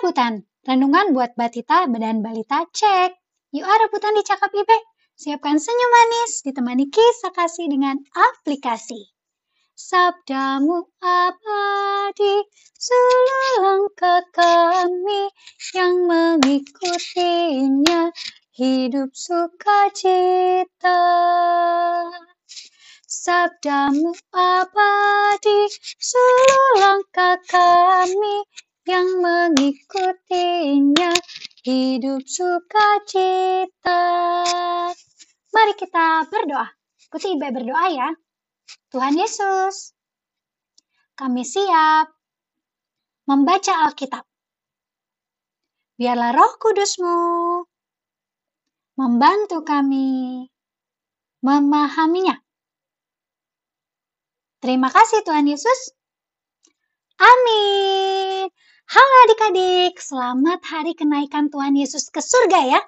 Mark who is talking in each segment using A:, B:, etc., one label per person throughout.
A: rebutan. Renungan buat Batita dan Balita cek. Yuk ah rebutan di Cakap Ibe. Siapkan senyum manis ditemani kisah kasih dengan aplikasi. Sabdamu abadi seluruh langkah kami yang mengikutinya hidup sukacita. Sabdamu abadi seluruh langkah kami yang mengikutinya hidup sukacita. Mari kita berdoa. Ikuti Ibe berdoa ya. Tuhan Yesus, kami siap membaca Alkitab. Biarlah roh kudusmu membantu kami memahaminya. Terima kasih Tuhan Yesus. Halo adik-adik, selamat hari kenaikan Tuhan Yesus ke surga ya.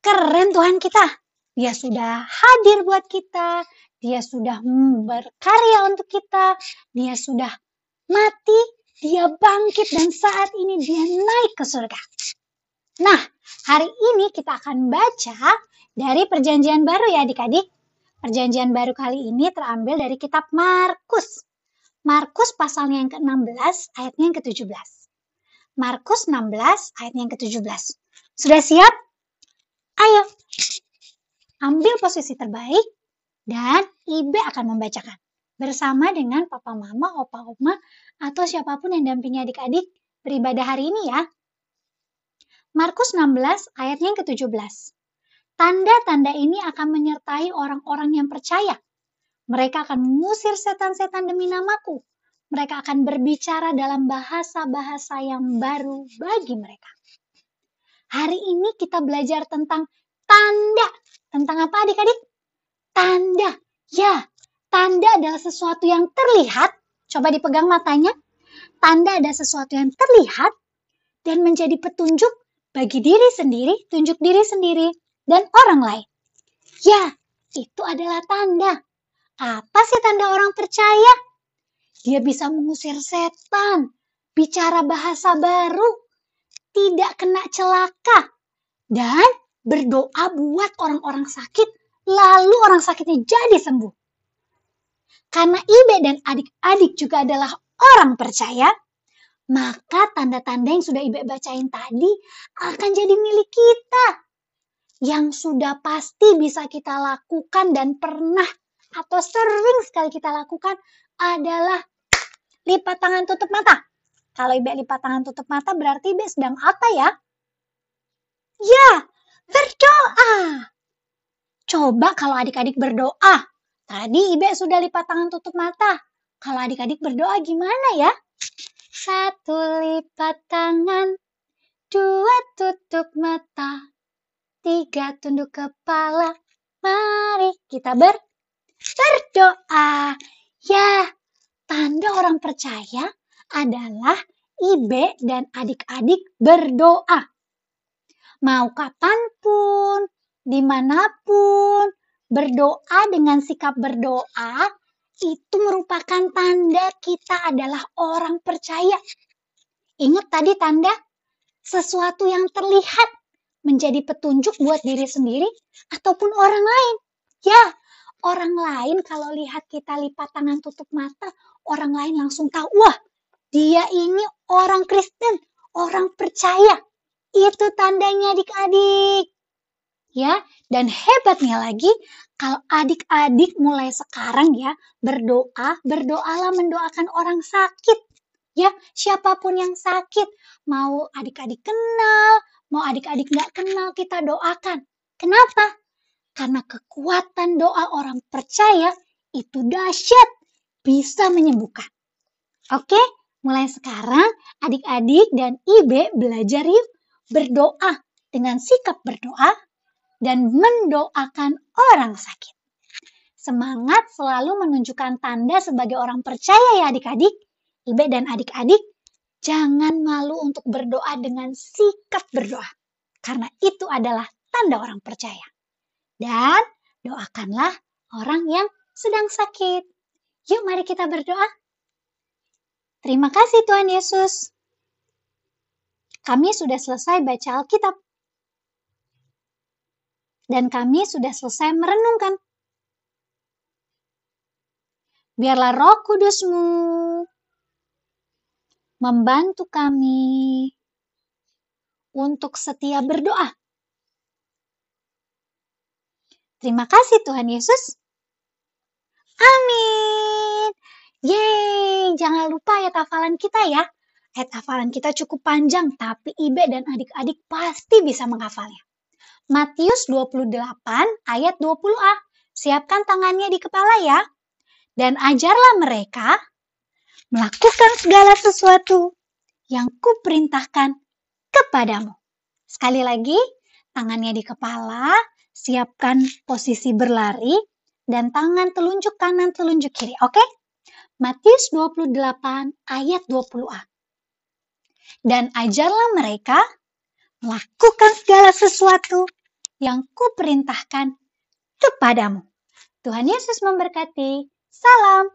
A: Keren Tuhan kita. Dia sudah hadir buat kita, dia sudah berkarya untuk kita, dia sudah mati, dia bangkit dan saat ini dia naik ke surga. Nah, hari ini kita akan baca dari perjanjian baru ya adik-adik. Perjanjian baru kali ini terambil dari kitab Markus. Markus pasalnya yang ke-16 ayatnya yang ke-17. Markus 16 ayatnya yang ke-17. Sudah siap? Ayo. Ambil posisi terbaik dan Ibe akan membacakan bersama dengan papa mama, opa oma atau siapa pun yang dampingi adik-adik beribadah hari ini ya. Markus 16 ayatnya yang ke-17. Tanda-tanda ini akan menyertai orang-orang yang percaya mereka akan mengusir setan-setan demi namaku. Mereka akan berbicara dalam bahasa-bahasa yang baru bagi mereka. Hari ini kita belajar tentang tanda. Tentang apa adik-adik? Tanda. Ya, tanda adalah sesuatu yang terlihat. Coba dipegang matanya. Tanda adalah sesuatu yang terlihat dan menjadi petunjuk bagi diri sendiri, tunjuk diri sendiri, dan orang lain. Ya, itu adalah tanda. Apa sih tanda orang percaya? Dia bisa mengusir setan, bicara bahasa baru, tidak kena celaka, dan berdoa buat orang-orang sakit, lalu orang sakitnya jadi sembuh. Karena Ibe dan adik-adik juga adalah orang percaya, maka tanda-tanda yang sudah Ibe bacain tadi akan jadi milik kita. Yang sudah pasti bisa kita lakukan dan pernah atau sering sekali kita lakukan adalah lipat tangan tutup mata. Kalau Ibe lipat tangan tutup mata berarti Ibe sedang apa ya? Ya, berdoa. Coba kalau adik-adik berdoa. Tadi Ibe sudah lipat tangan tutup mata. Kalau adik-adik berdoa gimana ya? Satu lipat tangan, dua tutup mata, tiga tunduk kepala. Mari kita ber berdoa. Ya, tanda orang percaya adalah Ibe dan adik-adik berdoa. Mau kapan pun, di mana pun, berdoa dengan sikap berdoa itu merupakan tanda kita adalah orang percaya. Ingat tadi tanda sesuatu yang terlihat menjadi petunjuk buat diri sendiri ataupun orang lain. Ya, orang lain kalau lihat kita lipat tangan tutup mata, orang lain langsung tahu, wah dia ini orang Kristen, orang percaya. Itu tandanya adik-adik. Ya, dan hebatnya lagi kalau adik-adik mulai sekarang ya berdoa, berdoalah mendoakan orang sakit. Ya, siapa pun yang sakit, mau adik-adik kenal, mau adik-adik nggak kenal, kita doakan. Kenapa? Karena kekuatan doa orang percaya itu dahsyat, bisa menyembuhkan. Oke, mulai sekarang adik-adik dan Ibe belajar yuk berdoa dengan sikap berdoa dan mendoakan orang sakit. Semangat selalu menunjukkan tanda sebagai orang percaya ya adik-adik. Ibe dan adik-adik, jangan malu untuk berdoa dengan sikap berdoa. Karena itu adalah tanda orang percaya dan doakanlah orang yang sedang sakit. Yuk mari kita berdoa. Terima kasih Tuhan Yesus. kami sudah selesai baca Alkitab. Dan kami sudah selesai merenungkan. Biarlah roh kudusmu membantu kami untuk setia berdoa. Terima kasih Tuhan Yesus. Amin. Jangan lupa ya hafalan kita ya. Ayat hafalan kita cukup panjang, tapi Ibe dan adik-adik pasti bisa menghafalnya. Matius 28 ayat 20a. Siapkan tangannya di kepala ya. Dan ajarlah mereka melakukan segala sesuatu yang kuperintahkan kepadamu. Sekali lagi, tangannya di kepala, siapkan posisi berlari, dan tangan telunjuk kanan, telunjuk kiri. Oke? Matius 28 ayat 20a. Dan ajarlah mereka melakukan segala sesuatu yang kuperintahkan kepadamu. Tuhan Yesus memberkati. Salam.